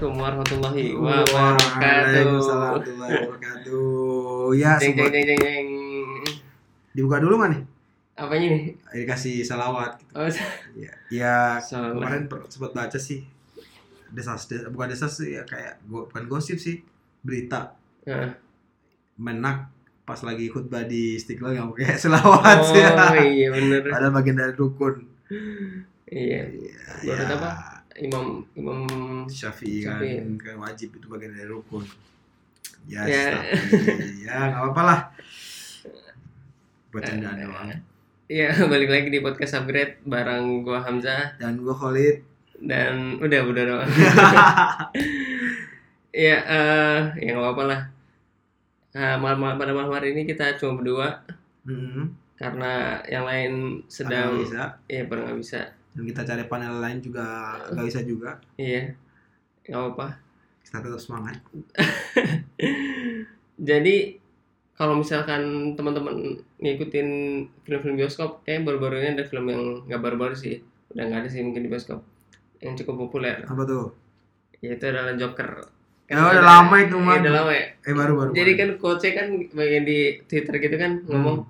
Assalamualaikum warahmatullahi Waalaikumsalam wabarakatuh. warahmatullahi wabarakatuh. Ya, Jeng jeng jeng jeng jeng. dibuka dulu mana? Apanya nih? Dikasih salawat. Gitu. Oh, Ya, ya Salawat. kemarin sempat baca sih. Desas, des- bukan desas sih ya kayak bukan gosip sih, berita Nah. menak pas lagi khutbah di Istiqlal nggak pakai selawat Oh sih. iya bener. Ada bagian dari rukun. Iya. Ya, Menurut apa? Imam Imam Syafi'i kan, kan wajib itu bagian dari rukun. Ya, Ya. tapi ya nggak apa-apa lah. Buat candaan doang. Iya balik lagi di podcast Upgrade bareng gua Hamzah Dan gue Khalid. dan udah udah doang. Iya eh yang nggak apa-apa lah. Nah, malam, pada malam hari ini kita cuma berdua Hmm, karena yang lain sedang iya pada nggak bisa. Dan kita cari panel lain juga nggak bisa juga. Iya nggak apa-apa. Kita tetap semangat. Jadi kalau misalkan teman-teman ngikutin film-film bioskop, kayak baru-baru ini ada film yang nggak baru-baru sih, udah nggak ada sih mungkin di bioskop, yang cukup populer, Apa tuh? yaitu adalah Joker. Ya udah lama itu mah. udah lama ya. Eh baru baru. Jadi kan quotes kan bagian di Twitter gitu kan ngomong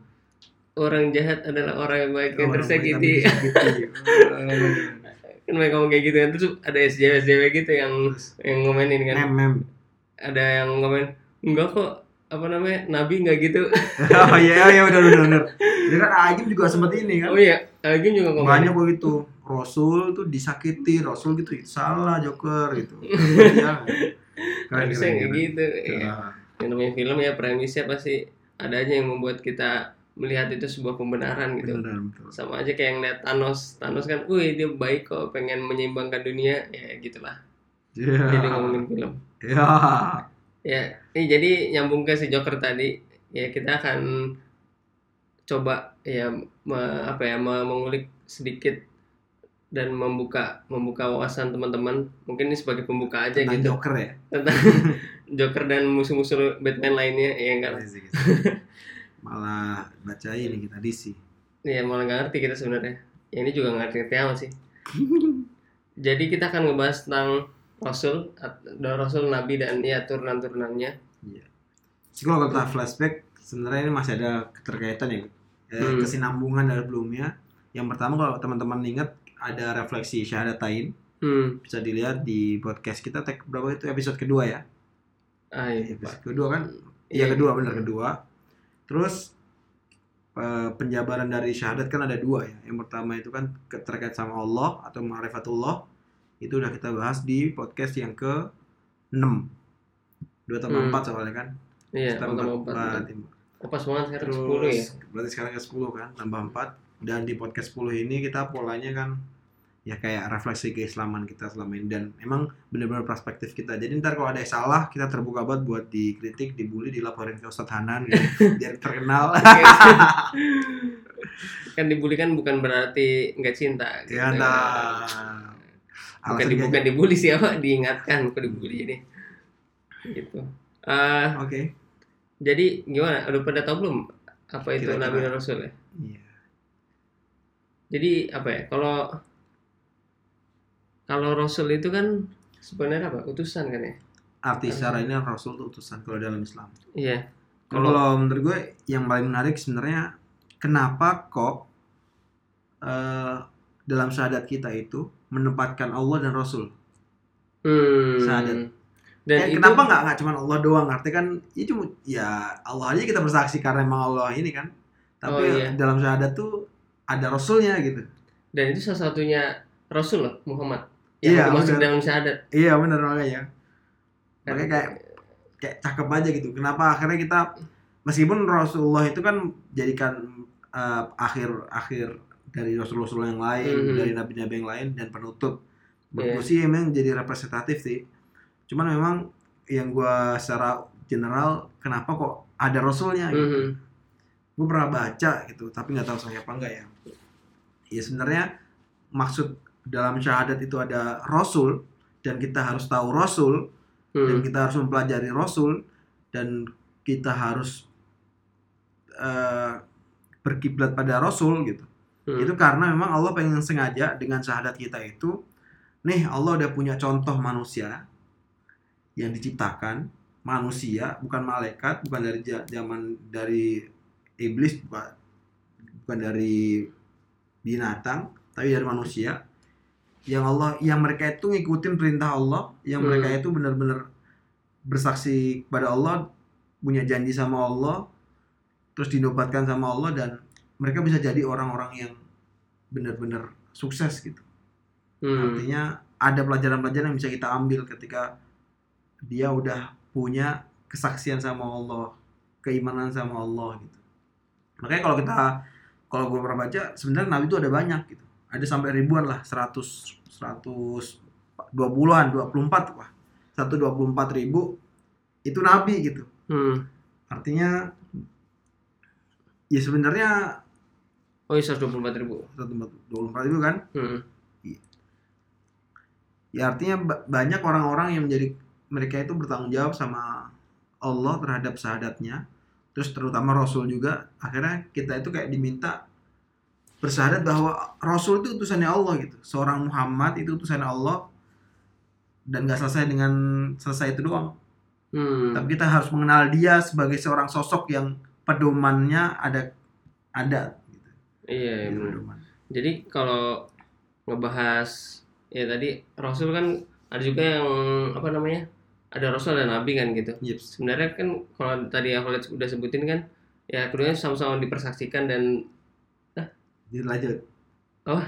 orang jahat adalah orang yang baik yang tersakiti. baik tapi disakiti. kan mereka ngomong kayak gitu kan terus ada SJW SJW gitu yang yang ngomenin kan. Mem mem. Ada yang ngomen enggak kok apa namanya nabi nggak gitu. Oh iya iya udah udah udah. Dia kan Agim juga sempat ini kan. Oh iya, Agim juga ngomong. Banyak begitu. Rasul tuh disakiti, Rasul gitu itu salah Joker gitu. Iya. Harusnya keren, kayak gitu. Ya. Yang namanya film ya premisnya pasti ada aja yang membuat kita melihat itu sebuah pembenaran gitu. Beneran betul. Sama aja kayak yang lihat Thanos. Thanos kan, wih dia baik kok, pengen menyeimbangkan dunia. Ya gitulah. Iya. Jadi ngomongin film. Ya. Ya, ini jadi nyambung ke si Joker tadi. Ya kita akan coba ya me- apa ya me- mengulik sedikit dan membuka membuka wawasan teman-teman. Mungkin ini sebagai pembuka aja Tentang gitu. Joker ya. tentang Joker dan musuh-musuh Batman lainnya ya enggak lah. Gitu. Malah baca ini kita DC. ya malah nggak ngerti kita sebenarnya ya ini juga nggak ngerti amat sih jadi kita akan ngebahas tentang Rasul dan Rasul Nabi dan ya turunan-turunannya Jadi kalau kita flashback sebenarnya ini masih ada keterkaitan ya eh, Hmm. kesinambungan dari sebelumnya. Yang pertama kalau teman-teman ingat ada refleksi syahadatain hmm bisa dilihat di podcast kita tag berapa itu episode kedua ya. ah iya Episode Pak. kedua kan? Iya kedua benar kedua. Terus eh, penjabaran dari syahadat kan ada dua ya. Yang pertama itu kan terkait sama Allah atau ma'rifatullah. Itu udah kita bahas di podcast yang ke 6. 2 tambah Hmm. 4 soalnya kan. iya tambah empat- empat empat. oh, pas banget sekarang Terus sepuluh ya berarti sekarang ke 10 kan, tambah 4. Dan di podcast 10 ini kita polanya kan ya kayak refleksi keislaman kita selama ini dan emang benar-benar perspektif kita. Jadi ntar kalau ada yang salah kita terbuka banget buat dikritik, dibully, dilaporin ke Ustadz Hanan gitu, biar terkenal. kan dibully kan bukan berarti nggak cinta gitu. ya nah. bukan, di, bukan dibully siapa diingatkan bukan dibully ini gitu Ah, Oke. jadi gimana udah pada tahu belum apa itu. Nabi Rasul ya Iya. Jadi apa ya? Kalau kalau Rasul itu kan sebenarnya apa? Utusan kan ya? Arti secara ini Rasul itu utusan kalau dalam Islam. Iya. Kalau menurut gue yang paling menarik sebenarnya kenapa kok eh, dalam syahadat kita itu menempatkan Allah dan Rasul. Hmm. Syahadat. Dan Kayak itu kenapa nggak nggak cuma Allah doang? Artinya kan ya cuma ya Allah aja kita bersaksi karena emang Allah ini kan. Tapi Oh, iya. dalam syahadat tuh ada Rasulnya gitu. dan itu salah satunya Rasul loh Muhammad yang Iya, masuk benar. dalam syahadat. Iya benar makanya. Kan- Makanya kayak kayak cakep aja gitu. Kenapa akhirnya kita meskipun Rasulullah itu kan jadikan eh, akhir akhir dari Rasul-Rasul yang lain, Mhm. dari nabi-nabi yang lain dan penutup. Iya. Menurut gue sih emang jadi representatif sih. Cuman memang yang gua secara general kenapa kok ada Rasulnya gitu. Mhm. Gue pernah baca gitu, tapi nggak tahu sahih apa enggak ya. Ya sebenarnya maksud dalam syahadat itu ada Rasul dan kita harus tahu Rasul dan Hmm. kita harus mempelajari Rasul dan kita harus eh, berkiblat pada Rasul gitu. Hmm. Itu karena memang Allah pengen sengaja dengan syahadat kita itu nih Allah udah punya contoh manusia yang diciptakan manusia bukan malaikat bukan dari zaman dari iblis bukan dari binatang tapi dari manusia yang Allah yang mereka itu ngikutin perintah Allah yang Hmm. mereka itu benar-benar bersaksi kepada Allah punya janji sama Allah terus dinobatkan sama Allah dan mereka bisa jadi orang-orang yang benar-benar sukses gitu Hmm. artinya ada pelajaran-pelajaran yang bisa kita ambil ketika dia udah punya kesaksian sama Allah keimanan sama Allah gitu makanya kalau kita kalau gue pernah baca sebenarnya nabi itu ada banyak gitu ada sampai ribuan lah 100 100 20-an 24 wah 124 ribu itu nabi gitu Hmm. artinya ya sebenarnya Oh iya 124 ribu. 124 ribu kan Hmm. ya artinya ba- banyak orang-orang yang menjadi mereka itu bertanggung jawab sama Allah terhadap syahadatnya terus terutama Rasul juga akhirnya kita itu kayak diminta bersyahadat bahwa Rasul itu utusannya Allah gitu seorang Muhammad itu utusannya Allah dan gak selesai dengan selesai itu doang Hmm. tapi kita harus mengenal dia sebagai seorang sosok yang pedomannya ada ada gitu. Iya, iya. Pedoman. Jadi kalau ngebahas ya tadi Rasul kan ada juga yang apa namanya? Ada Rasul dan Nabi kan gitu. Yips. Sebenarnya kan kalau tadi aku udah sebutin kan ya keduanya sama-sama dipersaksikan dan Dilanjut. Oh.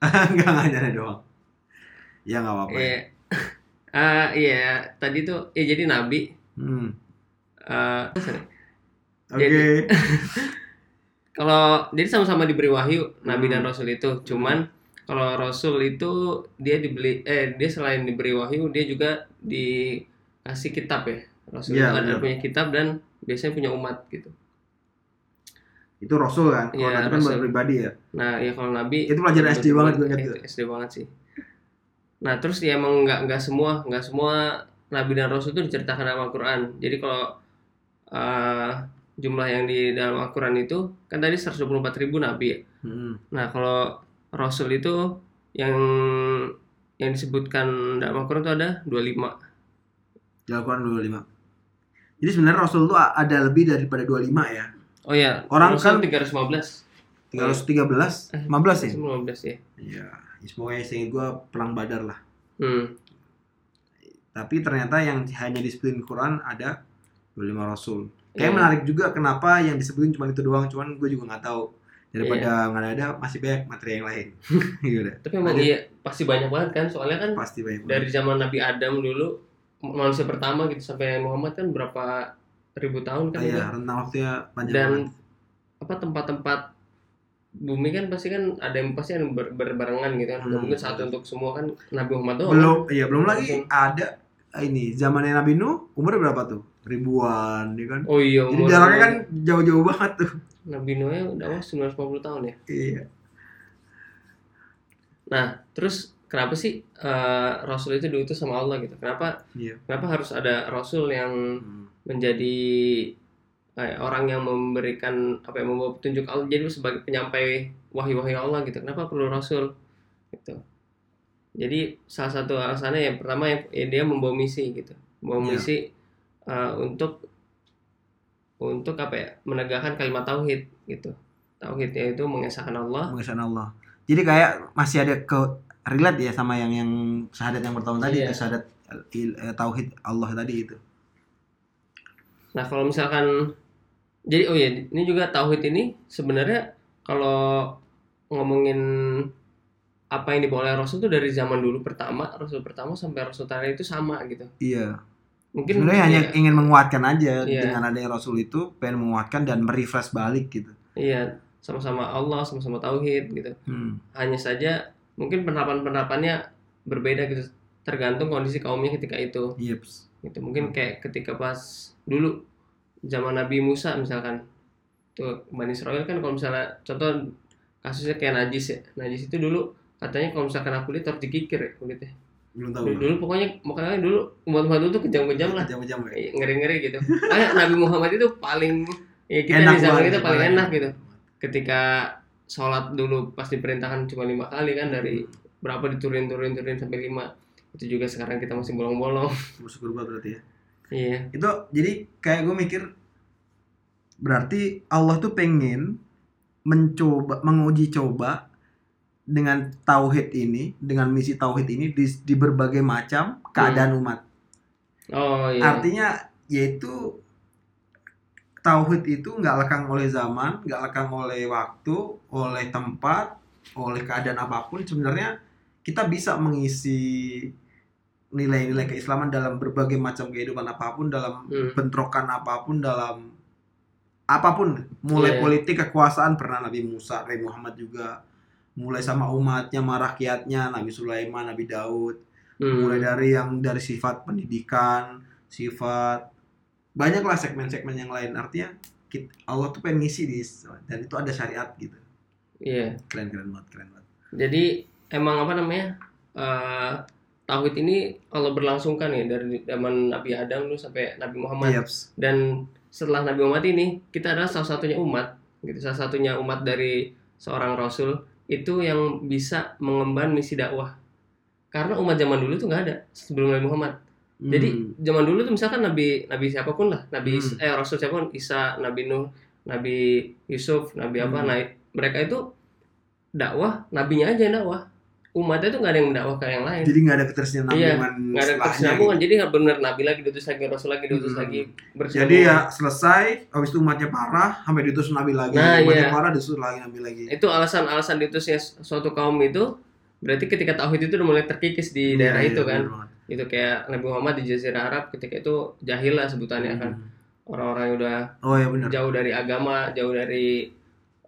Enggak ngajarnya doang. Ya nggak apa-apa. ya. eh ah iya tadi tuh ya jadi Nabi Hmm. eh, Oke. Kalau jadi sama-sama diberi wahyu Nabi Hmm. dan Rasul itu cuman kalau Rasul itu dia dibeli eh dia selain diberi wahyu dia juga dikasih kitab ya Rasul Iya, itu ada benar. punya kitab dan biasanya punya umat gitu Itu Rasul kan? Kalau Iya, Nabi kan baru pribadi ya. nah ya kalau Nabi Itu pelajaran SD banget gue ingat itu. SD banget sih nah terus ya emang nggak nggak semua nggak semua Nabi dan Rasul itu diceritakan dalam Al-Quran jadi kalau eh, jumlah yang di dalam Al-Quran itu kan tadi 124 ribu Nabi ya Hmm. Nah, kalau Rasul itu yang yang disebutkan dalam Al-Quran itu ada 25. Di Al-Quran 25. Jadi sebenarnya Rasul itu ada lebih daripada 25 ya. Oh ya, Orang kan- 315. 313, Eh, 15 ya? 15 ya. Iya. Ya, Semoga seingat gue perang Badar lah. Hmm. Tapi ternyata yang hanya disebutin Quran ada 25 Rasul. Kayak Iya. menarik juga kenapa yang disebutin cuma itu doang, cuman gue juga nggak tahu. Daripada nggak ada masih banyak materi yang lain. Gitu. Tapi emang iya pasti banyak banget kan, soalnya kan Pasti banyak. banget. dari zaman Nabi Adam dulu manusia pertama gitu sampai Muhammad kan berapa ribu tahun kan Iya, udah. rentang waktunya panjang Dan banget. apa tempat-tempat bumi kan pasti kan ada yang pasti ada yang ber- berbarengan gitu kan. Hmm. mungkin satu untuk semua kan Nabi Muhammad doang. belum iya belum lagi ada ini zamannya Nabi Nuh umur berapa tuh ribuan ya kan Oh iya, jadi jaraknya kan jauh-jauh banget tuh Nabi Nuh udah mas 950 tahun ya. iya Nah, terus kenapa sih eh, Rasul itu diutus sama Allah gitu? Kenapa iya kenapa harus ada Rasul yang Hmm. menjadi eh, orang yang memberikan apa yang membawa petunjuk Allah jadi sebagai penyampai wahyu-wahyu Allah gitu. Kenapa perlu Rasul? Gitu. Jadi salah satu alasannya yang pertama yang ya dia membawa misi gitu. Membawa Iya. misi eh, untuk untuk apa ya? menegakkan kalimat tauhid gitu. Tauhid yaitu mengesahkan Allah. mengesahkan Allah jadi kayak masih ada ke relate ya sama yang yang syahadat yang pertama tadi Iya. itu syahadat il- eh, tauhid Allah tadi itu Nah, kalau misalkan jadi oh ya, ini juga tauhid ini sebenarnya kalau ngomongin apa yang dibawa oleh Rasul itu dari zaman dulu pertama, Rasul pertama sampai Rasul terakhir itu sama gitu. iya Mungkin sebenarnya hanya iya, ingin menguatkan aja Iya. dengan adanya Rasul itu pengen menguatkan dan merefresh balik gitu iya, sama-sama Allah, sama-sama tauhid gitu. hmm. Hanya saja mungkin penerapan-penerapannya berbeda gitu. Tergantung kondisi kaumnya ketika itu. Yeps. gitu. Mungkin kayak ketika pas dulu zaman Nabi Musa misalkan. Tuh Bani Israel kan kalau misalnya contoh kasusnya kayak najis ya. Najis itu dulu katanya kalau misalkan kena kulit harus dikikir ya kulitnya. Belum tahu dulu, dulu pokoknya makanya dulu umat-umat dulu tuh kejam-kejam lah. Jam-jam ya? Kayak ngeri-ngeri gitu. Makanya Nabi Muhammad itu paling ya kita Enak di zaman kita paling paling enak gitu. Ketika sholat dulu pas diperintahkan cuma lima kali kan dari berapa diturunin turunin turunin sampai lima. Itu juga sekarang kita masih bolong-bolong. Bersyukur banget berarti ya. iya. Itu jadi kayak gue mikir berarti Allah tuh pengen mencoba menguji coba dengan tauhid ini, dengan misi tauhid ini di, di berbagai macam keadaan umat. oh iya. Artinya yaitu tauhid itu nggak lekang oleh zaman, nggak lekang oleh waktu, oleh tempat, oleh keadaan apa pun. Sebenarnya kita bisa mengisi nilai-nilai keislaman dalam berbagai macam kehidupan apa pun, dalam Hmm. bentrokan apa pun, dalam apa pun. Mulai Iya. politik kekuasaan pernah Nabi Musa, Nabi Muhammad juga. Mulai sama umatnya, sama rakyatnya, Nabi Sulaiman, Nabi Daud Hmm. mulai dari yang dari sifat pendidikan, sifat banyaklah segmen-segmen yang lain. Artinya kit- Allah tuh pengen ngisi di dan itu ada syariat gitu. iya. Keren keren banget, keren banget. jadi emang apa namanya eh tauhid ini kalau berlangsungkan ya dari zaman Nabi Adam dulu sampai Nabi Muhammad. Iya, dan setelah Nabi Muhammad ini kita adalah salah satunya umat gitu. Salah satunya umat dari seorang rasul itu yang bisa mengemban misi dakwah. Karena umat zaman dulu tuh nggak ada sebelum Nabi Muhammad jadi Hmm. zaman dulu tuh misalkan Nabi Nabi siapa pun lah Nabi Hmm. eh Rasul siapa pun Isa Nabi Nuh Nabi Yusuf Nabi apa Hmm. nah mereka itu dakwah nabinya aja yang dakwah umatnya tuh nggak ada yang mendakwah ke yang lain jadi nggak ada ketersinambungan Iya, nggak ada setelahnya kesinambungan gitu. jadi nggak benar nabi lagi diutus lagi rasul lagi diutus Hmm. lagi Jadi ya selesai, habis itu umatnya parah, sampai diutus nabi lagi. Nah, umatnya iya. parah diutus lagi nabi lagi. itu alasan-alasan diutusnya suatu kaum itu berarti ketika tauhid itu udah mulai terkikis di Iya, daerah iya, itu kan bener banget. itu kayak Nabi Muhammad di Jazirah Arab ketika itu jahil lah sebutannya kan Hmm. orang-orang yang udah Oh ya benar. jauh dari agama jauh dari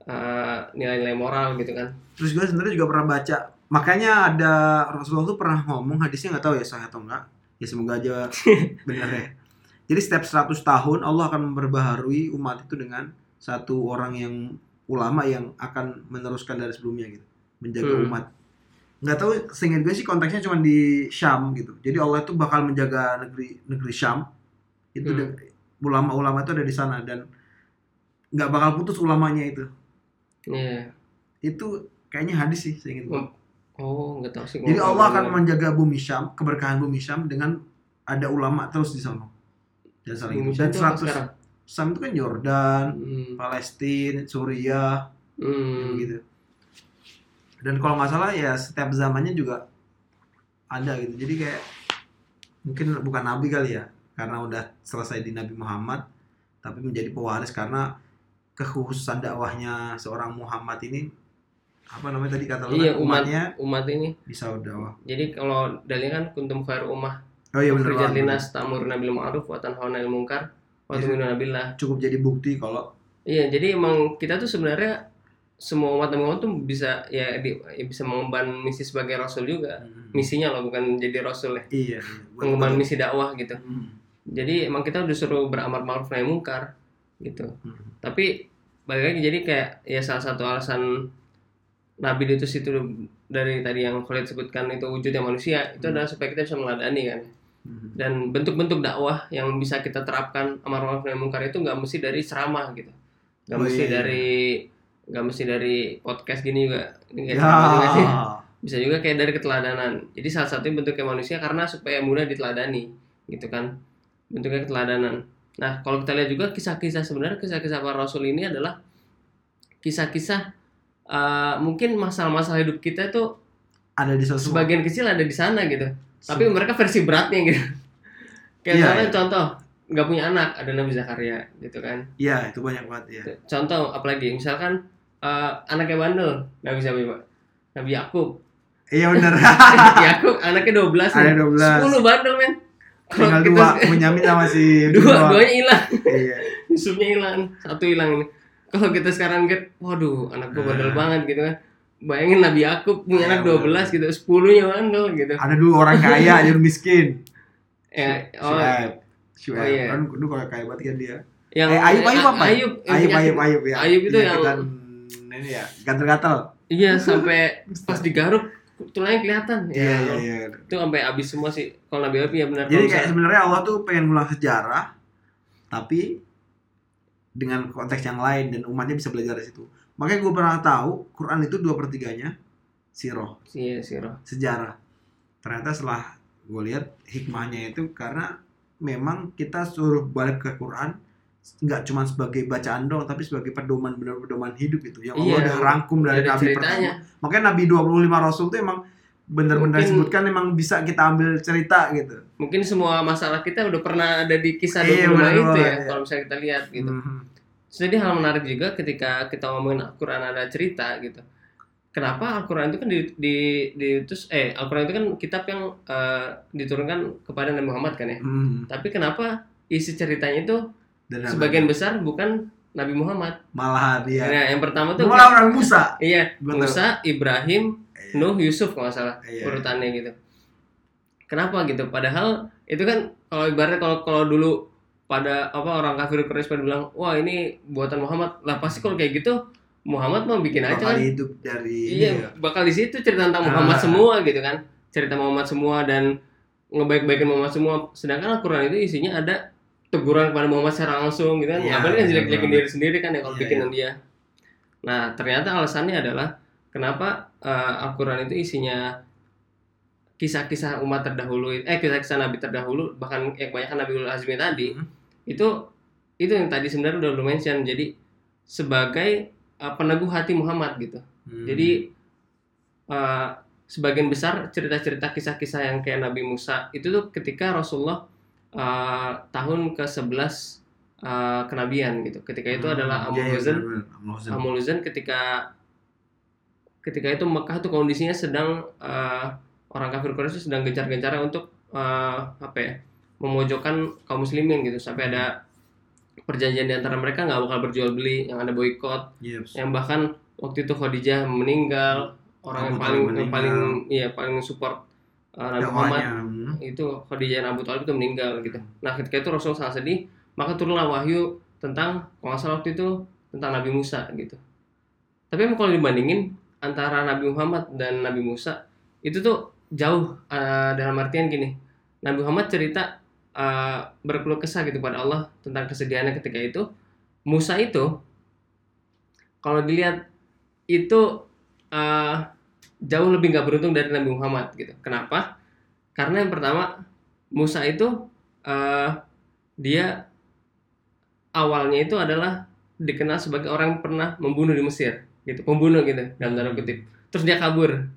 uh, nilai-nilai moral gitu kan Terus gue sebenarnya juga pernah baca, makanya ada Rasulullah tuh pernah ngomong hadisnya nggak tahu ya sah atau enggak. Ya semoga aja benar ya. Jadi setiap 100 tahun Allah akan memperbaharui umat itu dengan satu orang yang ulama yang akan meneruskan dari sebelumnya gitu, menjaga Hmm. umat. Nggak tahu seingat gue sih konteksnya cuma di Syam gitu. Jadi Allah itu bakal menjaga negeri negeri Syam. Itu Hmm. ulama-ulama itu ada di sana dan nggak bakal putus ulamanya itu. Iya Itu kayaknya hadis sih seingat gue. oh nggak tahu sih Jadi Allah akan menjaga bumi Syam, keberkahan bumi Syam dengan ada ulama terus di sana. Dan saling Bumi dan Syam tuh apa 100 sekarang? Syam itu kan Yordan, hmm. Palestina, Suriah, Hmm. gitu. Dan kalau nggak salah ya setiap zamannya juga ada gitu. Jadi kayak mungkin bukan nabi kali ya, karena udah selesai di Nabi Muhammad, tapi menjadi pewaris karena kekhususan dakwahnya seorang Muhammad ini apa namanya tadi kata lu Iya, kan, umat. umatnya umat ini bisa dakwah. jadi kalau dalilnya kan kuntum khair ummah Oh iya benar Ukhrijat banget. linas ta'muruna bil ma'ruf wa tanhauna 'anil munkar wa tu'minuna billah. Cukup jadi bukti kalau Iya, jadi emang kita tuh sebenarnya semua umat Nabi Muhammad tuh bisa ya, di- ya bisa mengemban misi sebagai rasul juga. Misinya loh bukan jadi rasul ya. Iya, iya. Mengemban buat- misi dakwah gitu. Hmm. Jadi emang kita disuruh beramar ma'ruf nahi mungkar gitu. Hmm. Tapi balik lagi jadi kayak ya salah satu alasan Nabi itu dari tadi yang Khalid sebutkan itu wujudnya manusia itu Hmm. adalah supaya kita bisa meladani kan Hmm. dan bentuk-bentuk dakwah yang bisa kita terapkan amar ma'ruf nahi mungkar itu nggak mesti dari ceramah gitu nggak Oh, mesti iya. dari nggak mesti dari podcast gini juga Ini kayak Ya. juga sih. bisa juga kayak dari keteladanan jadi salah satunya bentuknya manusia karena supaya mudah diteladani gitu kan bentuknya keteladanan nah kalau kita lihat juga kisah-kisah sebenarnya kisah-kisah para rasul ini adalah kisah-kisah eh, mungkin masalah-masalah hidup kita itu Ada di sesuatu. sebagian kecil ada di sana gitu tapi mereka versi beratnya gitu kayak Iya, misalnya iya. contoh nggak punya anak ada Nabi Zakaria gitu kan Iya, itu banyak banget ya. contoh apalagi misalkan eh, anaknya bandel Nabi siapa pak Nabi Yakub Iya benar. Yakub anaknya 12 Ada nih. 12. 10 bandel men Tinggal dua, Benyamin sama si dua duanya hilang Iya. Yusufnya hilang satu hilang ini kalau kita sekarang lihat waduh anak gua bandel Nah. banget gitu kan bayangin Nabi Yakub punya Iya, anak 12 gitu 10 nya bandel gitu Ada dua orang kaya, jadi miskin. ya oh. Shuaib. Oh, iya. Kan dulu kalau kaya banget kan dia. yang Eh, Ayub, Ayub apa? Ayub Ayub, penyakit- Ayub, Ayub ya. Ayub itu yang- ini ya, gatel-gatel. iya sampai pas digaruk tulangnya kelihatan Iya, ya iya, iya. itu sampai habis semua sih kalau Nabi Ayub ya benar Jadi kayak sebenarnya Allah tuh pengen ngulang sejarah, tapi dengan konteks yang lain dan umatnya bisa belajar dari situ. Makanya gue pernah tahu Quran itu dua pertiganya siroh Iya, Siro. sejarah ternyata setelah gue lihat hikmahnya itu karena memang kita suruh balik ke Quran nggak cuma sebagai bacaan doang tapi sebagai pedoman benar pedoman hidup itu yang Allah Iya, udah rangkum dari nabi ceritanya. pertama makanya nabi 25 rasul itu emang benar-benar disebutkan emang bisa kita ambil cerita gitu Mungkin semua masalah kita udah pernah ada di kisah Iya, 25 benar, itu ya, iya. kalau misalnya kita lihat gitu. Mhm. Terus Jadi hal menarik juga ketika kita ngomongin Al-Quran ada cerita gitu. Kenapa Al-Quran itu kan di, di, diutus, eh Al-Quran itu kan kitab yang eh, diturunkan kepada Nabi Muhammad kan ya. Mhm. Tapi kenapa isi ceritanya itu Dan sebagian besar bukan Nabi Muhammad? malahan dia Nah, yang pertama tuh malah orang Musa iya Betul. Musa, Ibrahim, Iya. Nuh, Yusuf kalau nggak salah Iya. urutannya gitu. Kenapa gitu? Padahal itu kan kalau ibaratnya kalau kalau dulu pada apa orang kafir Quraisy pada bilang, "Wah, ini buatan Muhammad." Lah pasti kalau kayak gitu Muhammad mau bikin aja bakal kan. hidup dari Iya, ya. bakal di situ cerita tentang Muhammad Ah. semua gitu kan. Cerita Muhammad semua dan ngebaik-baikin Muhammad semua. Sedangkan Al-Qur'an itu isinya ada teguran kepada Muhammad secara langsung gitu kan. Iya, Ngapain kan iya, jelek-jelekin benar. diri sendiri kan ya kalau Iya, bikinan dia. Nah, ternyata alasannya adalah kenapa eh, Al-Qur'an itu isinya kisah-kisah umat terdahulu eh kisah-kisah nabi terdahulu bahkan yang kebanyakan Nabi Azmi tadi Hmm. itu itu yang tadi sebenarnya udah lu mention jadi sebagai eh, peneguh hati Muhammad gitu. Hmm. Jadi uh, sebagian besar cerita-cerita kisah-kisah yang kayak Nabi Musa itu tuh ketika Rasulullah uh, tahun ke-11 uh, kenabian gitu. Ketika itu Hmm, adalah iya, iya, benar-benar. Amul-Huzn. Amul-Huzn ketika ketika itu Mekah tuh kondisinya sedang uh, orang kafir Quraisy sedang gencar-gencarnya untuk uh, apa ya? memojokkan kaum muslimin gitu sampai ada perjanjian di antara mereka nggak bakal berjual beli yang ada boykot Yes. yang bahkan waktu itu Khadijah meninggal orang yang paling yang paling iya paling support uh, Nabi Muhammad itu Khadijah dan Abu Thalib itu meninggal gitu. Nah ketika itu Rasul sangat sedih maka turunlah wahyu tentang kalau nggak salah waktu itu tentang Nabi Musa gitu. Tapi emang kalau dibandingin antara Nabi Muhammad dan Nabi Musa itu tuh jauh uh, dalam artian gini. Nabi Muhammad cerita uh, berkeluh kesah gitu pada Allah tentang kesedihannya ketika itu. Musa itu kalau dilihat itu uh, jauh lebih nggak beruntung dari Nabi Muhammad gitu. Kenapa? Karena yang pertama Musa itu uh, dia awalnya itu adalah dikenal sebagai orang yang pernah membunuh di Mesir gitu, pembunuh gitu dalam tanda kutip. Terus dia kabur,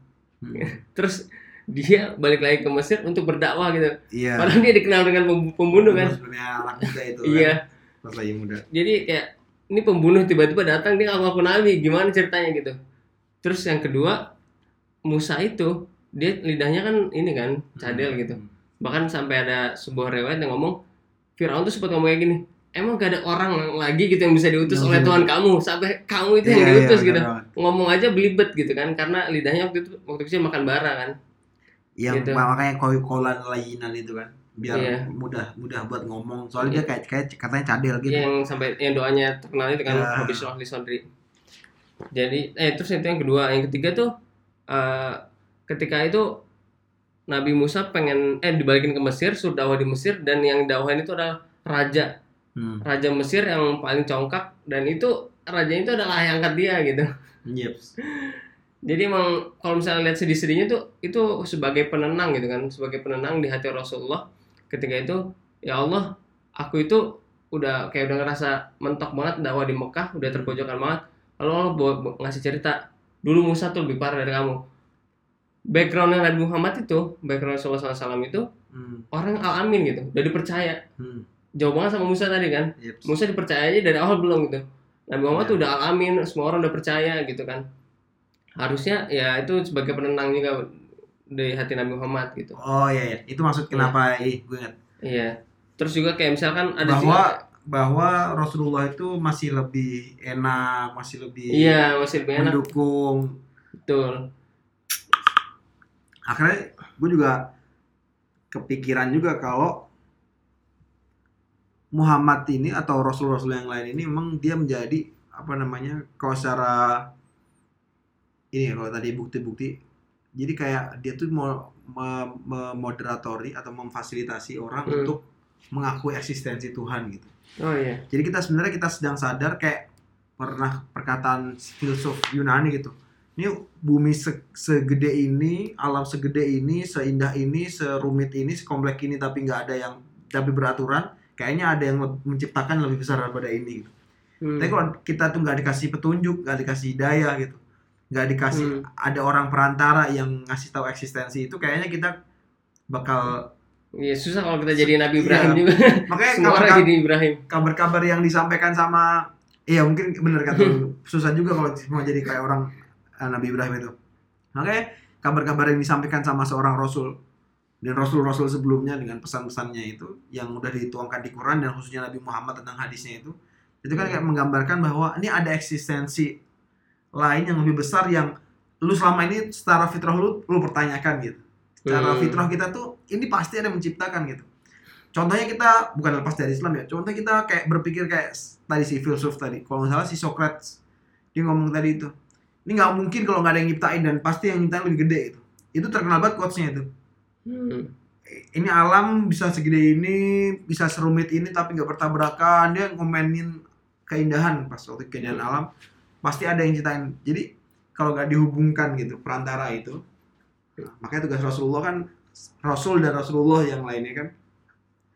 Hmm. terus dia balik lagi ke Mesir untuk berdakwah gitu. Iya. Padahal dia dikenal dengan pem- pembunuh kan. Sebenarnya anak muda itu. Iya. Kan? Pas lagi muda. Jadi kayak ini pembunuh tiba-tiba datang dia ngaku-ngaku nabi, gimana ceritanya gitu. Terus yang kedua Musa itu dia lidahnya kan ini kan cadel gitu. Hmm. Bahkan sampai ada sebuah riwayat yang ngomong Firaun tuh sempat ngomong kayak gini, emang gak ada orang lagi gitu yang bisa diutus oleh Tuhan kamu sampai kamu itu yang Iya, diutus iya, gitu. Ngomong aja belibet gitu kan karena lidahnya waktu itu waktu kecil makan bara kan. Yang Gitu. makanya kolan layinan itu kan biar Iya. mudah mudah buat ngomong soalnya dia kayak kayak katanya cadel gitu. Yang sampai yang doanya terkenal itu kan Ya. Rabbi Shrah li Sadri. Jadi eh terus itu yang kedua, yang ketiga tuh eh, ketika itu Nabi Musa pengen eh dibalikin ke Mesir, suruh dakwah di Mesir dan yang dakwahin itu adalah raja, Hmm. raja Mesir yang paling congkak dan itu rajanya itu adalah ayah angkat dia gitu. Yep. Jadi emang kalau misalnya lihat sedih-sedihnya tuh itu sebagai penenang gitu kan, sebagai penenang di hati Rasulullah ketika itu ya Allah, aku itu udah kayak udah ngerasa mentok banget dakwah di Mekah, udah terpojokan banget. Lalu Allah ngasih cerita, dulu Musa tuh lebih parah dari kamu. Backgroundnya Nabi Muhammad itu, background Rasulullah SAW itu Hmm. orang al-amin gitu, udah dipercaya. Hmm. Jauh banget sama Musa tadi kan. Yep. Musa dipercaya aja dari awal belum gitu. Nabi Muhammad Ya. tuh udah al-amin, semua orang udah percaya gitu kan. Harusnya ya itu sebagai penenang juga di hati Nabi Muhammad gitu. Oh iya, iya. itu maksud kenapa ih gue ingat Iya. Terus juga kayak misalkan ada bahwa juga, bahwa Rasulullah itu masih lebih enak, masih lebih iya masih lebih enak mendukung. betul. Akhirnya gue juga kepikiran juga kalau Muhammad ini atau Rasul-Rasul yang lain ini memang dia menjadi apa namanya kalau secara ini kalau tadi bukti-bukti jadi kayak dia tuh mau me- memoderatori atau memfasilitasi orang Hmm. untuk mengakui eksistensi Tuhan gitu. Oh iya. Jadi kita sebenarnya kita sedang sadar kayak pernah perkataan filsuf Yunani gitu. ini bumi se- segede ini, alam segede ini, seindah ini, serumit ini, sekompleks ini tapi nggak ada yang tapi beraturan, kayaknya ada yang menciptakan lebih besar daripada ini. Gitu. Hmm. Tapi kalau kita tuh nggak dikasih petunjuk, nggak dikasih hidayah gitu, nggak dikasih Hmm. ada orang perantara yang ngasih tahu eksistensi itu, kayaknya kita bakal Iya susah kalau kita jadi Nabi Iya. Ibrahim juga. makanya Semua orang kabar- jadi Ibrahim. kabar-kabar yang disampaikan sama iya mungkin bener kata lu. susah juga kalau mau jadi kayak orang eh, Nabi Ibrahim itu makanya kabar-kabar yang disampaikan sama seorang rasul dan rasul-rasul sebelumnya dengan pesan-pesannya itu yang udah dituangkan di Quran dan khususnya Nabi Muhammad tentang hadisnya itu itu kan kayak menggambarkan bahwa ini ada eksistensi lain yang lebih besar yang lu selama ini secara fitrah lu lu pertanyakan gitu secara Hmm. fitrah kita tuh ini pasti ada yang menciptakan gitu contohnya kita bukan lepas dari Islam ya contohnya kita kayak berpikir kayak tadi si filsuf tadi kalau nggak salah si Socrates dia ngomong tadi itu ini nggak mungkin kalau nggak ada yang nyiptain dan pasti yang nyiptain lebih gede itu itu terkenal banget quotesnya itu Hmm. ini alam bisa segede ini bisa serumit ini tapi nggak bertabrakan dia ngomenin keindahan pas waktu keindahan Hmm. alam pasti ada yang ciptain jadi kalau nggak dihubungkan gitu perantara itu makanya tugas Rasulullah kan Rasul dan Rasulullah yang lainnya kan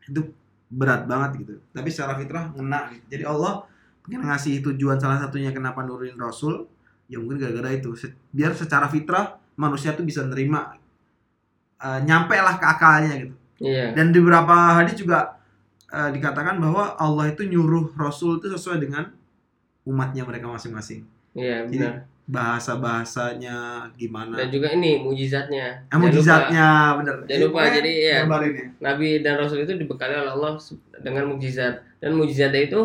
itu berat banget gitu tapi secara fitrah ngena gitu. jadi Allah pengen ngasih tujuan salah satunya kenapa nurunin Rasul ya mungkin gara-gara itu biar secara fitrah manusia tuh bisa nerima eh, nyampe lah ke akalnya gitu Iya. dan di beberapa hadis juga eh, dikatakan bahwa Allah itu nyuruh Rasul itu sesuai dengan umatnya mereka masing-masing. Iya Jadi, benar. Bahasa bahasanya gimana? Dan juga ini mujizatnya. Eh, mujizatnya bener. Jangan lupa, Pokoknya jadi ya. gambarin ya. Nabi dan Rasul itu dibekali oleh Allah dengan mujizat dan mujizatnya itu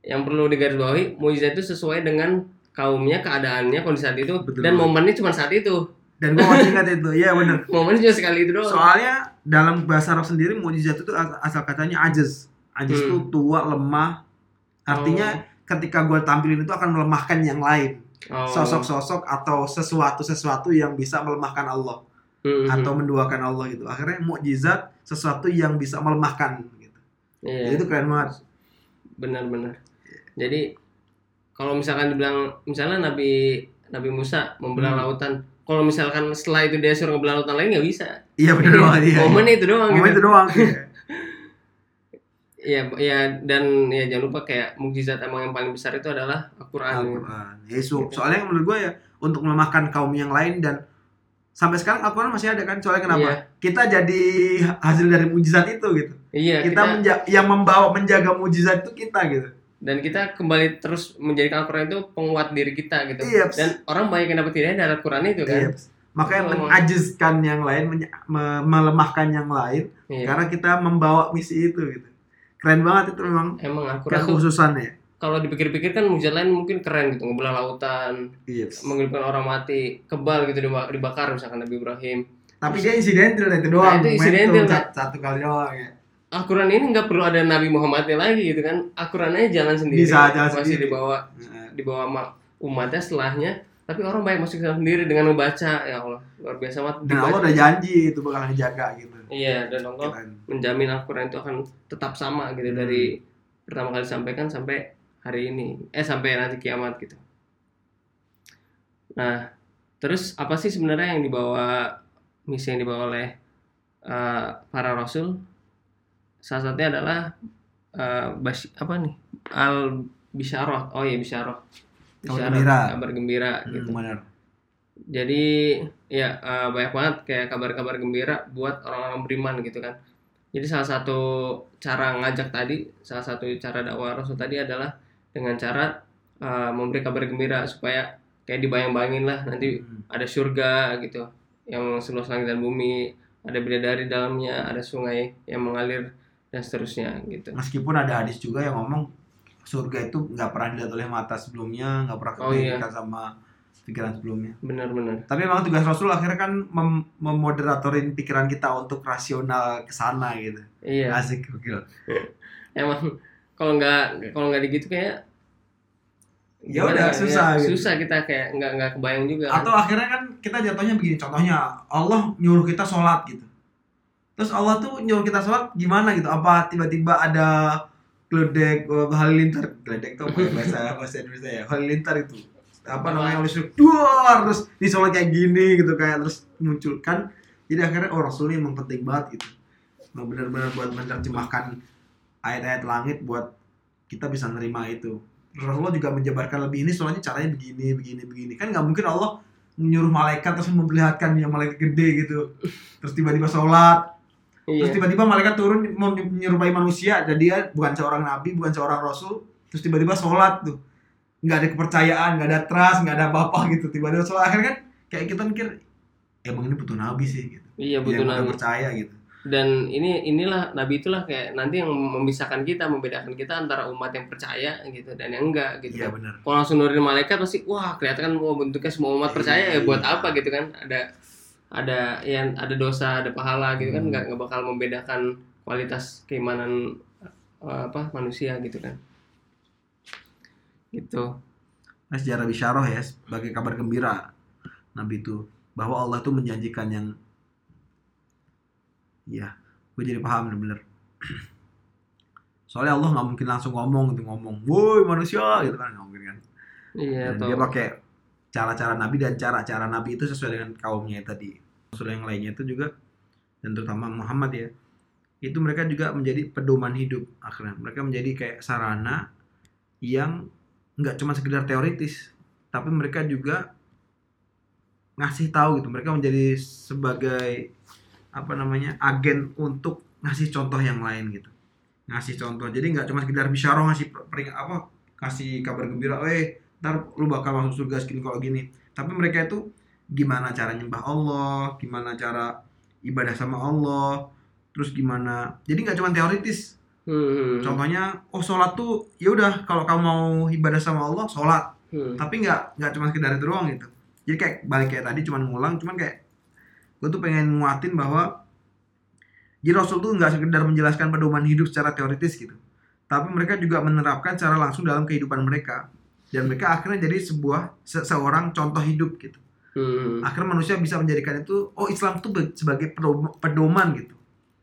yang perlu digarisbawahi mujizat itu sesuai dengan kaumnya keadaannya kondisi saat itu Betul dan momennya cuma saat itu Dan gua masih ingat itu, iya bener. momennya cuma sekali itu doang Soalnya dalam bahasa Arab sendiri mujizat itu as- asal katanya ajaz. Ajaz Hmm. itu tua, lemah. Artinya ketika gue tampilin itu akan melemahkan yang lain. Oh. Sosok-sosok atau sesuatu-sesuatu yang bisa melemahkan Allah. Hmm, atau menduakan Allah gitu. Akhirnya mukjizat sesuatu yang bisa melemahkan gitu. Iya. Jadi itu keren banget. benar-benar jadi kalau misalkan dibilang misalnya Nabi Nabi Musa membelah Hmm. lautan kalau misalkan setelah itu dia suruh ngebelah lautan lain nggak bisa Iya benar banget iya. momen itu doang Momen gitu. itu doang. iya. Iya, ya dan ya jangan lupa kayak mukjizat emang yang paling besar itu adalah Al-Qur'an. Al-Quran. Ya, so- soalnya menurut gue ya untuk melemahkan kaum yang lain dan sampai sekarang Al-Quran masih ada kan soalnya kenapa? Iya. Kita jadi hasil dari mujizat itu gitu. Iya, kita, kita, menja- yang membawa menjaga mujizat itu kita gitu. dan kita kembali terus menjadikan Al-Qur'an itu penguat diri kita gitu. Iya. Dan orang banyak yang dapat hidayah dari Al-Qur'an itu kan. Iya. Makanya Oh. menajiskan yang lain, melemahkan yang lain Iya. karena kita membawa misi itu gitu. Keren banget itu memang Emang Al-Qur'an tuh kekhususannya. kalau dipikir-pikir kan mujizat lain mungkin keren gitu, ngebelah lautan, Iya. menghidupkan orang mati, kebal gitu diba- dibakar misalkan Nabi Ibrahim. Tapi dia insidental itu doang. Nah, itu insidental, sat- satu kali doang ya. Al-Quran ini nggak perlu ada Nabi Muhammadnya lagi gitu kan. Al-Qurannya jalan sendiri. Bisa jalan masih sendiri. dibawa Nah, dibawa umatnya setelahnya. Tapi orang banyak masuk sendiri dengan membaca ya Allah luar biasa banget. Dan Allah udah janji itu bakal dijaga gitu. Iya dan Allah menjamin Al-Quran itu akan tetap sama gitu Hmm. dari pertama kali disampaikan sampai hari ini eh sampai nanti kiamat gitu. Nah terus apa sih sebenarnya yang dibawa misi yang dibawa oleh eh, para rasul? Salah satunya adalah eh, bas- apa nih al bisyarah. Oh iya bisyarah. Kabar gembira. Kabar gembira Hmm, gitu. benar. Jadi ya eh, banyak banget kayak kabar-kabar gembira buat orang-orang beriman gitu kan. Jadi salah satu cara ngajak tadi, salah satu cara dakwah Rasul tadi adalah dengan cara eh, memberi kabar gembira supaya kayak dibayang-bayangin lah nanti Hmm. ada surga gitu yang seluas langit dan bumi, ada bidadari dalamnya, ada sungai yang mengalir dan seterusnya gitu. Meskipun ada hadis juga yang ngomong surga itu nggak pernah dilihat oleh mata sebelumnya, nggak pernah Oh, iya. kepikiran sama pikiran sebelumnya. Benar-benar. Tapi memang tugas Rasul akhirnya kan mem- memoderatorin pikiran kita untuk rasional ke sana gitu. Iya. Asik gokil. Emang kalau nggak kalau nggak gitu kayak Ya udah ya, susah gitu. susah kita kayak nggak nggak kebayang juga kan. Atau akhirnya kan kita jatuhnya begini, contohnya Allah nyuruh kita sholat gitu. Terus Allah tuh nyuruh kita sholat gimana gitu? Apa tiba-tiba ada geledek eh, halilintar, geledek tuh ya bahasa bahasa Indonesia ya, halilintar itu apa namanya oleh duar terus di sholat kayak gini gitu kayak terus muncul kan jadi akhirnya oh Rasul ini emang penting banget gitu. Benar-benar buat menerjemahkan ayat-ayat langit buat kita bisa nerima itu. Rasulullah juga menjabarkan lebih ini soalnya caranya begini begini begini. Kan nggak mungkin Allah menyuruh malaikat terus memperlihatkan yang malaikat gede gitu. Terus tiba-tiba sholat. Iya. terus tiba-tiba malaikat turun menyerupai manusia. Dan dia bukan seorang nabi bukan seorang rasul. Terus tiba-tiba sholat tuh nggak ada kepercayaan nggak ada trust nggak ada apa-apa gitu tiba-tiba sholat akhirnya kan kayak kita mikir emang ini butuh nabi sih gitu Iya yang butuh nabi. percaya gitu Dan ini inilah nabi itulah kayak nanti yang memisahkan kita, membedakan kita antara umat yang percaya gitu dan yang enggak gitu. iya kan. benar Kalau langsung nurunin malaikat pasti wah kelihatan kan wah bentuknya semua umat percaya ya buat apa gitu kan? Ada ada yang ada dosa, ada pahala gitu kan Hmm. nggak nggak bakal membedakan kualitas keimanan eh, apa manusia gitu kan. Gitu. nah, sejarah bisyarah ya sebagai kabar gembira nabi itu bahwa Allah tuh menjanjikan yang Iya, gue jadi paham bener-bener. Soalnya Allah nggak mungkin langsung ngomong gitu ngomong, woi manusia gitu kan nggak mungkin kan. Iya Dan dia pakai cara-cara Nabi dan cara-cara Nabi itu sesuai dengan kaumnya tadi. Rasul yang lainnya itu juga dan terutama Muhammad ya. Itu mereka juga menjadi pedoman hidup akhirnya. Mereka menjadi kayak sarana yang nggak cuma sekedar teoritis, tapi mereka juga ngasih tahu gitu. Mereka menjadi sebagai apa namanya agen untuk ngasih contoh yang lain gitu. Ngasih contoh. Jadi nggak cuma sekedar bisyarah ngasih pering apa kasih kabar gembira, eh ntar lu bakal masuk surga segini kalau gini tapi mereka itu gimana cara nyembah Allah gimana cara ibadah sama Allah terus gimana jadi nggak cuma teoritis Hmm. contohnya oh sholat tuh ya udah kalau kamu mau ibadah sama Allah sholat Hmm. tapi nggak nggak cuma sekedar itu doang gitu jadi kayak balik kayak tadi cuma ngulang cuman kayak gue tuh pengen nguatin bahwa jadi Rasul tuh nggak sekedar menjelaskan pedoman hidup secara teoritis gitu tapi mereka juga menerapkan secara langsung dalam kehidupan mereka dan mereka akhirnya jadi sebuah se- seorang contoh hidup gitu Hmm. akhirnya manusia bisa menjadikan itu oh Islam tuh sebagai pedom- pedoman gitu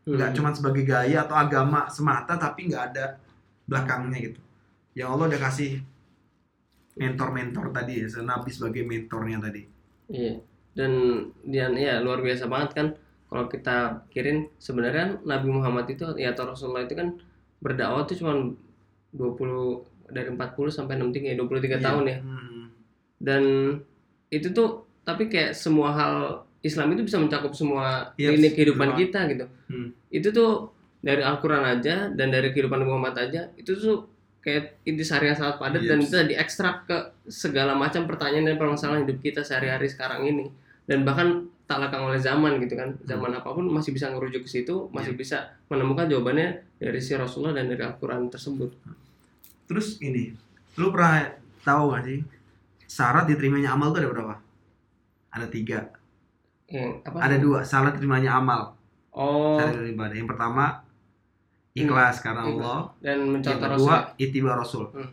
nggak Hmm. cuma sebagai gaya atau agama semata tapi nggak ada belakangnya gitu yang Allah udah kasih mentor-mentor tadi ya Nabi sebagai mentornya tadi Iya. Dan dan ya luar biasa banget kan kalau kita pikirin sebenarnya Nabi Muhammad itu ya atau Rasulullah itu kan berdakwah tuh cuma 20 dari 40 sampai 63 ya 23 tahun ya. Hmm. Dan itu tuh tapi kayak semua hal Islam itu bisa mencakup semua Yes, lini kehidupan kita gitu. Hmm. Itu tuh dari Al-Qur'an aja dan dari kehidupan Muhammad aja itu tuh kayak intisari yang sangat padat dan Yes. bisa diekstrak ke segala macam pertanyaan dan permasalahan hidup kita sehari-hari sekarang ini. Dan bahkan tak lekang oleh zaman gitu kan. Zaman apa pun masih bisa ngerujuk ke situ masih bisa menemukan jawabannya dari si Rasulullah dan dari Al-Quran tersebut. Terus ini lu pernah tahu gak sih syarat diterimanya amal tuh ada berapa? Ada tiga yang apa? ada dua syarat diterimanya amal. Oh. Dari ibadah. Yang pertama ikhlas karena Ikhlas. Allah. Dan yang mencontoh kedua Rasul. itibar rasul. Hmm.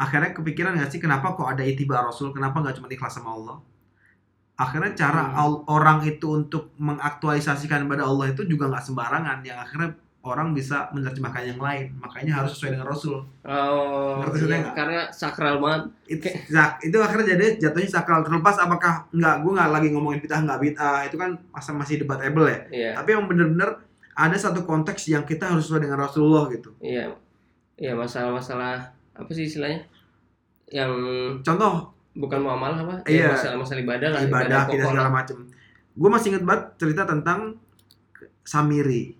akhirnya kepikiran gak sih kenapa kok ada itibar rasul? Kenapa nggak cuma ikhlas sama Allah? Akhirnya cara Hmm. orang itu untuk mengaktualisasikan kepada Allah itu juga nggak sembarangan. Yang akhirnya orang bisa menerjemahkan yang lain. Makanya harus sesuai dengan rasul. Oh Ngerti iya, karena sakral banget. Itu, itu akhirnya jadi jatuhnya sakral. Terlepas apakah nggak gue nggak lagi ngomongin bid'ah nggak bid'ah itu kan masa masih debatable ya. Iya. Tapi yang bener-bener ada satu konteks yang kita harus sesuai dengan Rasulullah gitu. Iya. Iya masalah-masalah apa sih istilahnya? Yang contoh. bukan muamalah apa? Iya. masalah-masalah ibadah lah ibadah kita pokok segala lah. macem. Gue masih inget banget cerita tentang Samiri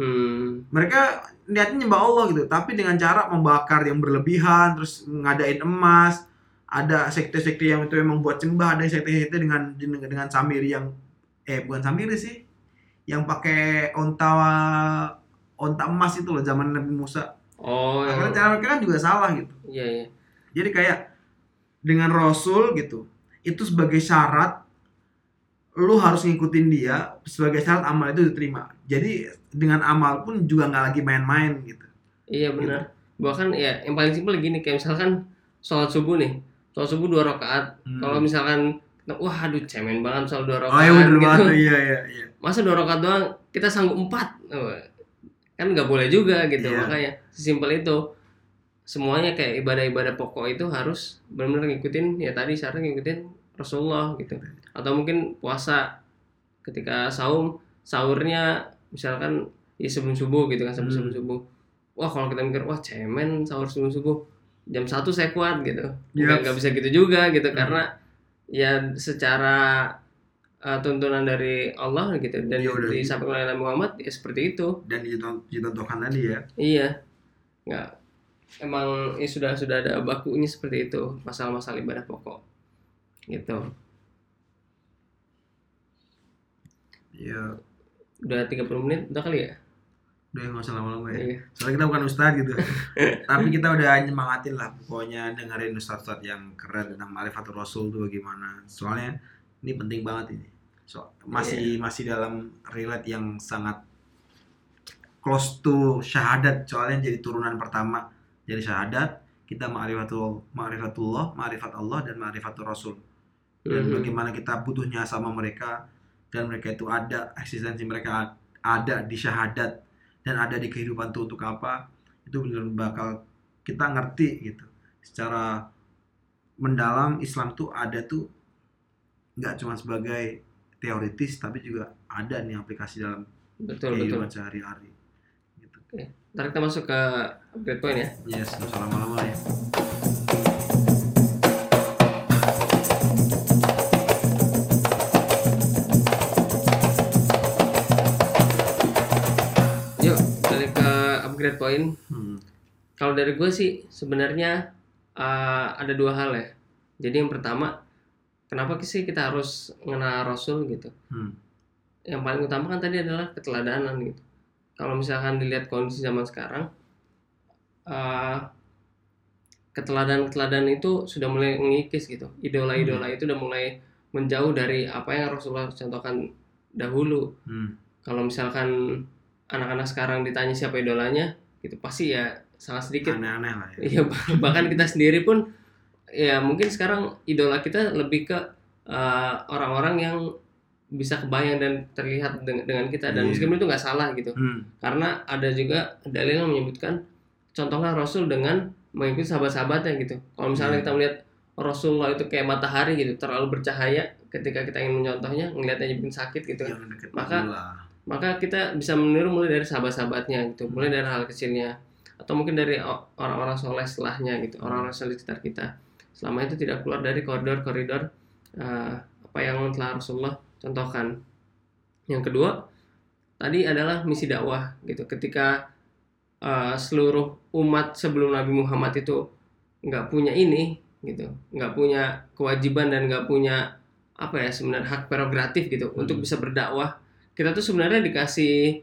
hmm. Mereka niatnya nyembah Allah gitu tapi dengan cara membakar yang berlebihan terus ngadain emas. Ada sekte-sekte yang itu memang buat sembah ada sekte-sekte dengan dengan, Samiri yang eh bukan Samiri sih. Yang pakai onta onta emas itu loh zaman Nabi Musa. Oh yang- akhirnya cara mereka kan juga salah gitu. Iya iya. Jadi kayak dengan Rasul gitu itu sebagai syarat lu harus ngikutin dia sebagai syarat amal itu diterima jadi dengan amal pun juga nggak lagi main-main gitu Iya benar. Bahkan ya yang paling simpel gini kayak misalkan sholat subuh nih. Sholat subuh dua rakaat. Hmm. Kalau misalkan wah aduh cemen banget soal dua oh rakaat iya bener gitu. banget iya iya iya Masa dua rakaat doang kita sanggup empat. Oh, kan nggak boleh juga gitu. Iya. Makanya sesimpel itu. semuanya kayak ibadah-ibadah pokok itu harus benar-benar ngikutin ya tadi syarat ngikutin Rasulullah gitu atau mungkin puasa ketika saum sahurnya misalkan ya sebelum subuh gitu kan sebelum, Hmm. sebelum subuh. Wah kalau kita mikir wah cemen sahur sebelum subuh. Jam satu saya kuat gitu. Nggak nggak bisa gitu juga gitu Hmm. karena ya secara uh, tuntunan dari Allah gitu dan udah. disampaikan oleh Nabi Muhammad ya seperti itu. Dan dicontohkan tadi ya. Iya. Nggak emang ya sudah sudah ada bakunya seperti itu masalah-masalah ibadah pokok. Gitu ya udah 30 menit udah kali ya? Udah nggak usah lama-lama ya. Iya. Soalnya kita bukan ustadz gitu. Tapi kita udah nyemangatin lah pokoknya dengerin ustadz-ustadz yang keren tentang marifatul rasul tuh bagaimana. Soalnya ini penting banget ini. So, masih masih dalam relate yang sangat close to syahadat. Soalnya jadi turunan pertama dari syahadat kita ma'rifatul ma'rifatullah ma'rifat Allah dan ma'rifatul rasul. Dan Mhm. bagaimana kita butuhnya sama mereka dan mereka itu ada eksistensi mereka ada di syahadat dan ada di kehidupan tuh untuk apa itu benar bakal kita ngerti gitu secara mendalam Islam tuh ada tuh nggak cuma sebagai teoritis tapi juga ada nih aplikasi dalam betul betul kehidupan sehari-hari gitu. ntar kita masuk ke upgrade point ya Yes, usah lama-lama ya. Point. Hmm. kalau dari gue sih sebenarnya uh, ada dua hal ya. Jadi yang pertama kenapa sih kita harus mengenal Rasul gitu? Hmm. yang paling utama kan tadi adalah keteladanan gitu. Kalau misalkan dilihat kondisi zaman sekarang uh, keteladanan-keteladanan itu sudah mulai mengikis gitu. Idola-idola itu udah mulai menjauh dari apa yang Rasulullah contohkan dahulu. Hmm. kalau misalkan anak-anak sekarang ditanya siapa idolanya gitu pasti ya sangat sedikit Aneh-aneh lah ya. Iya bah- bahkan kita sendiri pun ya mungkin sekarang idola kita lebih ke uh, orang-orang yang bisa kebayang dan terlihat dengan, dengan kita dan Iya. meskipun itu nggak salah gitu Hmm. karena ada juga dalil yang menyebutkan contohnya Rasul dengan mengikuti sahabat-sahabatnya gitu kalau misalnya Iya. kita melihat Rasulullah itu kayak matahari gitu terlalu bercahaya ketika kita ingin mencontohnya ngelihatnya bikin sakit gitu kan deket Maka-. Maka kita bisa meniru mulai dari sahabat-sahabatnya gitu mulai dari hal kecilnya. Atau mungkin dari orang-orang soleh setelahnya gitu orang-orang soleh sekitar kita. Selama itu tidak keluar dari koridor-koridor eh, apa yang telah Rasulullah contohkan. Yang kedua tadi adalah misi dakwah gitu. Ketika eh, seluruh umat sebelum Nabi Muhammad itu nggak punya ini gitu nggak punya kewajiban dan nggak punya apa ya sebenarnya hak prerogatif gitu Hmm. untuk bisa berdakwah kita tuh sebenarnya dikasih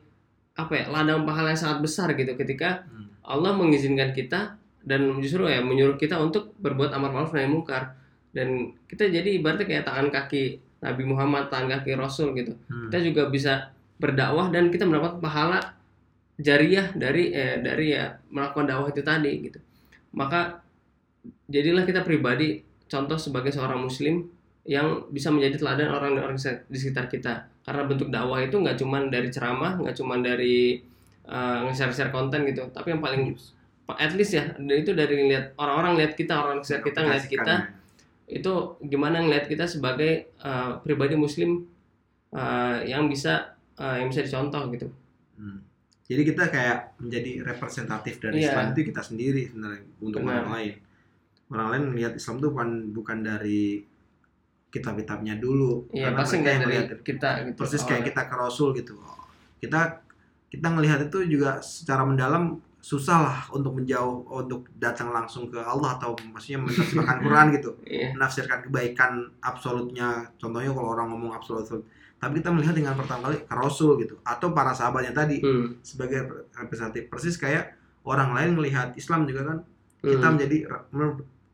apa ya ladang pahala yang sangat besar gitu ketika Hmm. Allah mengizinkan kita dan justru ya menyuruh kita untuk berbuat amar ma'ruf nahi mungkar dan kita jadi ibaratnya kayak tangan kaki Nabi Muhammad tangan kaki Rasul gitu Hmm. kita juga bisa berdakwah dan kita mendapat pahala jariah dari eh, dari ya melakukan dakwah itu tadi gitu maka jadilah kita pribadi contoh sebagai seorang muslim yang bisa menjadi teladan orang-orang di sekitar kita karena bentuk dakwah itu nggak cuman dari ceramah nggak cuman dari eh, nge-share-share konten gitu tapi yang paling at least ya itu dari lihat orang-orang lihat kita orang sekitar kita ngeliat kita itu gimana ngeliat kita sebagai uh, pribadi muslim uh, yang bisa uh, yang bisa dicontoh gitu Hmm. Jadi kita kayak menjadi representatif dari Iya. Islam itu kita sendiri sebenarnya untuk Benar. orang lain. Orang lain melihat Islam itu bukan bukan dari kitab-kitabnya dulu. Iya Karena pasti mereka yang melihat kita gitu persis kayak awalnya. kita ke Rasul gitu. Kita kita ngelihat itu juga secara mendalam susah lah untuk menjauh untuk datang langsung ke Allah atau maksudnya menafsirkan Quran gitu Iya menafsirkan kebaikan absolutnya contohnya kalau orang ngomong absolut tapi kita melihat dengan pertama kali ke Rasul gitu atau para sahabatnya tadi hmm. sebagai representatif persis kayak orang lain melihat Islam juga kan kita Hmm. menjadi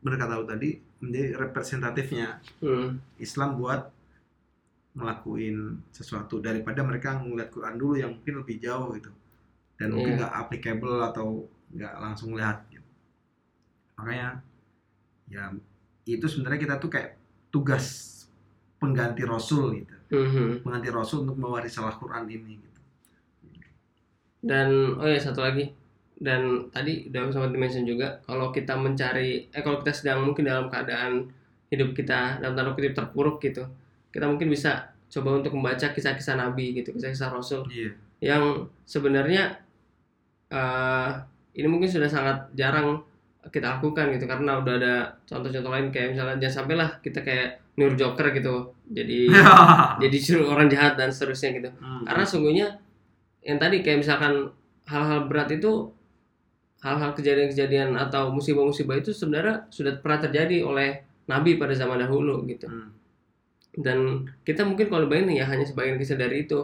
mereka tahu tadi menjadi representatifnya Hmm. Islam buat ngelakuin sesuatu daripada mereka ngeliat Quran dulu yang mungkin lebih jauh gitu dan mungkin Iya. nggak applicable atau nggak langsung lihat gitu. makanya ya itu sebenarnya kita tuh kayak tugas pengganti Rasul gitu Hmm. pengganti Rasul untuk mewarisi Al Quran ini gitu dan oh ya satu lagi dan tadi udah sempat dimention juga kalau kita mencari eh kalau kita sedang mungkin dalam keadaan hidup kita dalam tanda kutip terpuruk gitu kita mungkin bisa coba untuk membaca kisah-kisah nabi gitu kisah-kisah rasul Iya. yang sebenarnya eh, ini mungkin sudah sangat jarang kita lakukan gitu karena udah ada contoh-contoh lain kayak misalnya jangan sampailah kita kayak Nur Joker gitu jadi jadi suruh orang jahat dan seterusnya gitu Hmm. karena sungguhnya yang tadi kayak misalkan hal-hal berat itu hal-hal kejadian-kejadian atau musibah-musibah itu sebenarnya sudah pernah terjadi oleh Nabi pada zaman dahulu gitu. Hmm. dan kita mungkin kalau bayangin ya hanya sebagian kisah dari itu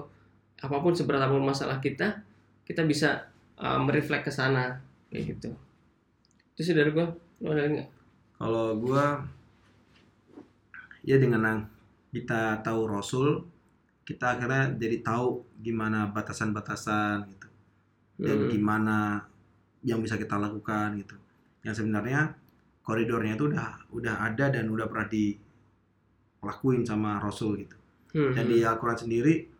apa pun seberat apa pun masalah kita kita bisa uh, mereflek ke sana kayak gitu. Itu sih dari gua. Lo ada nggak? Kalau gua ya dengan kita tahu Rasul, kita akhirnya jadi tahu gimana batasan-batasan gitu. Dan Hmm. gimana yang bisa kita lakukan gitu. Yang sebenarnya koridornya itu udah udah ada dan udah pernah dilakuin sama Rasul gitu. Hmm, Dan di Al-Quran sendiri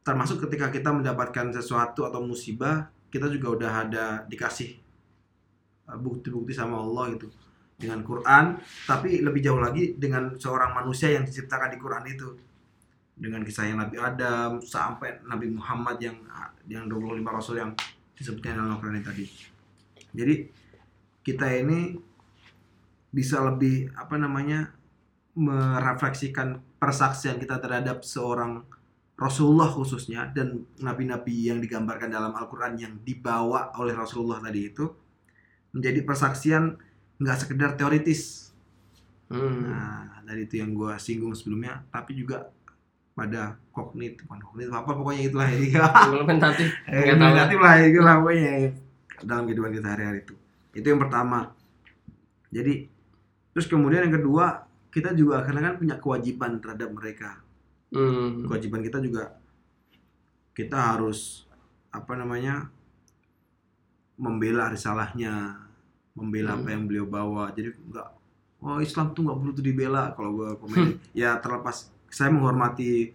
termasuk ketika kita mendapatkan sesuatu atau musibah kita juga udah ada dikasih uh, bukti-bukti sama Allah gitu dengan Quran tapi lebih jauh lagi dengan seorang manusia yang diciptakan di Quran itu dengan kisah yang Nabi Adam sampai Nabi Muhammad yang yang 25 rasul yang disebutnya dalam Al-Quran ini tadi jadi kita ini bisa lebih apa namanya merefleksikan persaksian kita terhadap seorang Rasulullah khususnya dan nabi-nabi yang digambarkan dalam Al-Quran yang dibawa oleh Rasulullah tadi itu menjadi persaksian nggak sekedar teoritis. hmm. Nah, dari itu yang gue singgung sebelumnya, tapi juga pada kognitif, bukan kognitif apa pokoknya itulah ya. implementatif Eh, tahu lah. itu lah pokoknya dalam kehidupan kita hari-hari itu. Itu yang pertama. Jadi terus kemudian yang kedua kita juga karena kan punya kewajiban terhadap mereka hmm. kewajiban kita juga kita harus apa namanya membela risalahnya membela Hmm. apa yang beliau bawa jadi nggak oh Islam tuh nggak perlu tuh dibela kalau gue komen ya terlepas saya menghormati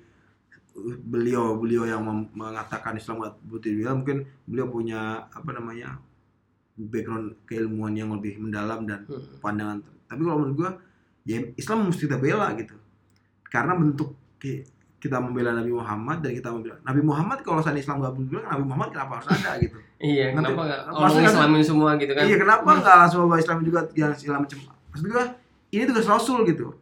beliau beliau yang mengatakan Islam nggak perlu dibela mungkin beliau punya apa namanya background keilmuan yang lebih mendalam dan Hmm. pandangan. Tapi kalau menurut gua ya Islam mesti kita bela gitu. Karena bentuk ki- kita membela Nabi Muhammad dan kita membela Nabi Muhammad kalau saya Islam gak berdua Nabi Muhammad kenapa harus ada gitu? Iya Nanti- kenapa nggak orang islamin semua gitu kan? Iya kenapa nggak langsung bawa Islam juga yang segala macam? Maksud gua ini tugas Rasul gitu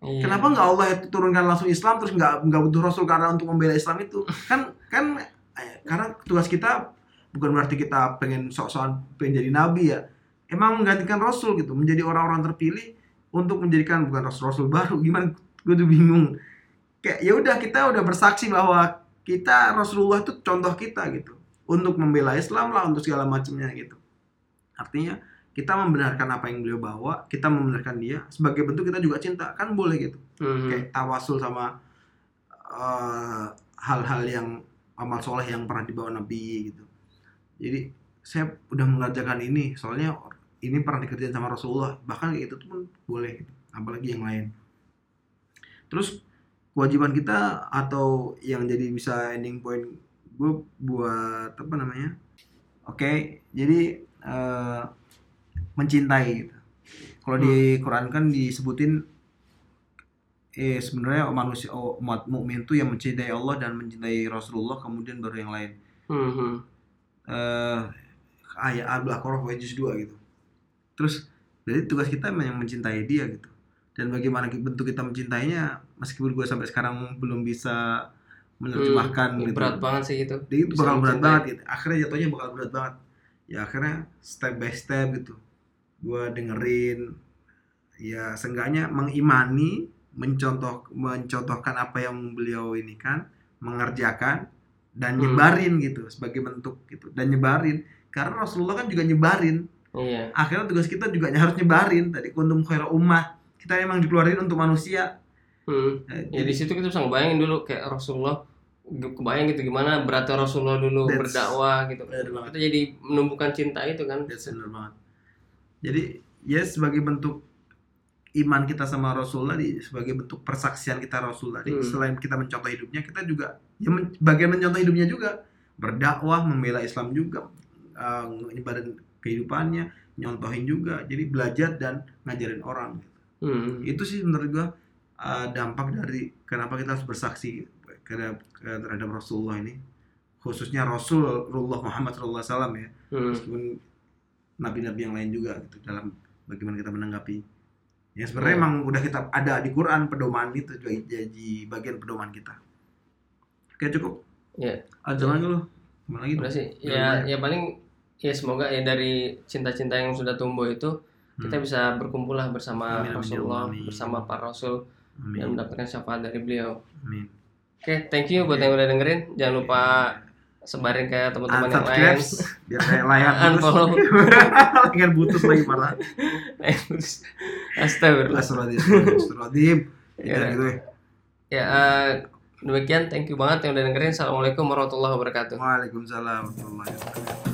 Iya. kenapa nggak Allah turunkan langsung Islam terus nggak nggak butuh Rasul karena untuk membela Islam itu? Kan kan eh, karena tugas kita bukan berarti kita pengen sok-sokan pengen jadi nabi ya. Emang menggantikan Rasul gitu menjadi orang-orang terpilih untuk menjadikan bukan Rasul-Rasul baru. Gimana? Gue tuh bingung. Kayak ya udah kita udah bersaksi bahwa kita Rasulullah itu contoh kita gitu. Untuk membela Islam lah untuk segala macamnya gitu. Artinya kita membenarkan apa yang beliau bawa kita membenarkan dia sebagai bentuk kita juga cinta kan boleh gitu Hmm. kayak tawasul sama eh, hal-hal yang amal soleh yang pernah dibawa Nabi gitu. Jadi saya udah mengerjakan ini soalnya ini pernah dikerjain sama Rasulullah bahkan kayak itu tuh pun boleh gitu. apalagi yang lain. Terus kewajiban kita atau yang jadi bisa ending point gue buat apa namanya? Oke, jadi eh, mencintai gitu. Kalau di Quran kan disebutin eh sebenarnya manusia oh, umat mukmin itu yang mencintai Allah dan mencintai Rasulullah kemudian baru yang lain. Hmm, hmm. Eh ayat Al-Baqarah ayat juz 2 gitu. Terus jadi tugas kita memang yang mencintai dia gitu. Dan bagaimana bentuk kita mencintainya meskipun gue sampai sekarang belum bisa menerjemahkan Hmm, gitu. berat banget sih itu Jadi itu bakal berat banget gitu. Akhirnya jatuhnya bakal berat banget. Ya akhirnya step by step gitu. Gue dengerin ya seenggaknya mengimani, mencontoh mencontohkan apa yang beliau ini kan, mengerjakan dan Hmm. nyebarin gitu sebagai bentuk gitu dan nyebarin. Karena Rasulullah kan juga nyebarin. Iya. Akhirnya tugas kita juga harus nyebarin. Tadi kuntum khaira ummah. Kita emang dikeluarin untuk manusia. Hmm. Eh, ya di situ kita bisa ngebayangin dulu kayak Rasulullah kebayang gitu gimana beratnya Rasulullah dulu That's- berdakwah gitu. kita jadi menumbuhkan cinta itu kan. That's banget. Jadi ya sebagai bentuk iman kita sama Rasul tadi, sebagai bentuk persaksian kita Rasul tadi, Hmm. selain kita mencontoh hidupnya, kita juga ya men- bagian mencontoh hidupnya juga berdakwah, membela Islam juga, uh, nyebarin kehidupannya nyontohin juga jadi belajar dan ngajarin orang Hmm. itu sih menurut gua uh, dampak dari kenapa kita harus bersaksi terhadap, terhadap Rasulullah ini khususnya Rasulullah Muhammad SAW ya Hmm. meskipun nabi-nabi yang lain juga gitu dalam bagaimana kita menanggapi ya sebenarnya Iya. emang udah kita ada di Quran pedoman itu jadi, jadi bagian pedoman kita oke cukup Iya. ada lagi lu Ke mana lagi Udah sih. Ya, ya paling ya semoga ya dari cinta-cinta yang sudah tumbuh itu kita Hmm. bisa berkumpul lah bersama Amin, ya Rasulullah, Allah, amin. bersama para Rasul dan amin mendapatkan syafaat dari beliau. amin Oke, thank you buat Oke. yang udah dengerin. Jangan lupa sebarin ke teman-teman yang lain. biar kayak layar Unfollow. layar butuh lagi parah Astagfirullah. Astagfirullahaladzim Ya. gitu ya Ya, eh, demikian thank you banget yang udah dengerin. Assalamualaikum warahmatullahi wabarakatuh. Waalaikumsalam warahmatullahi wabarakatuh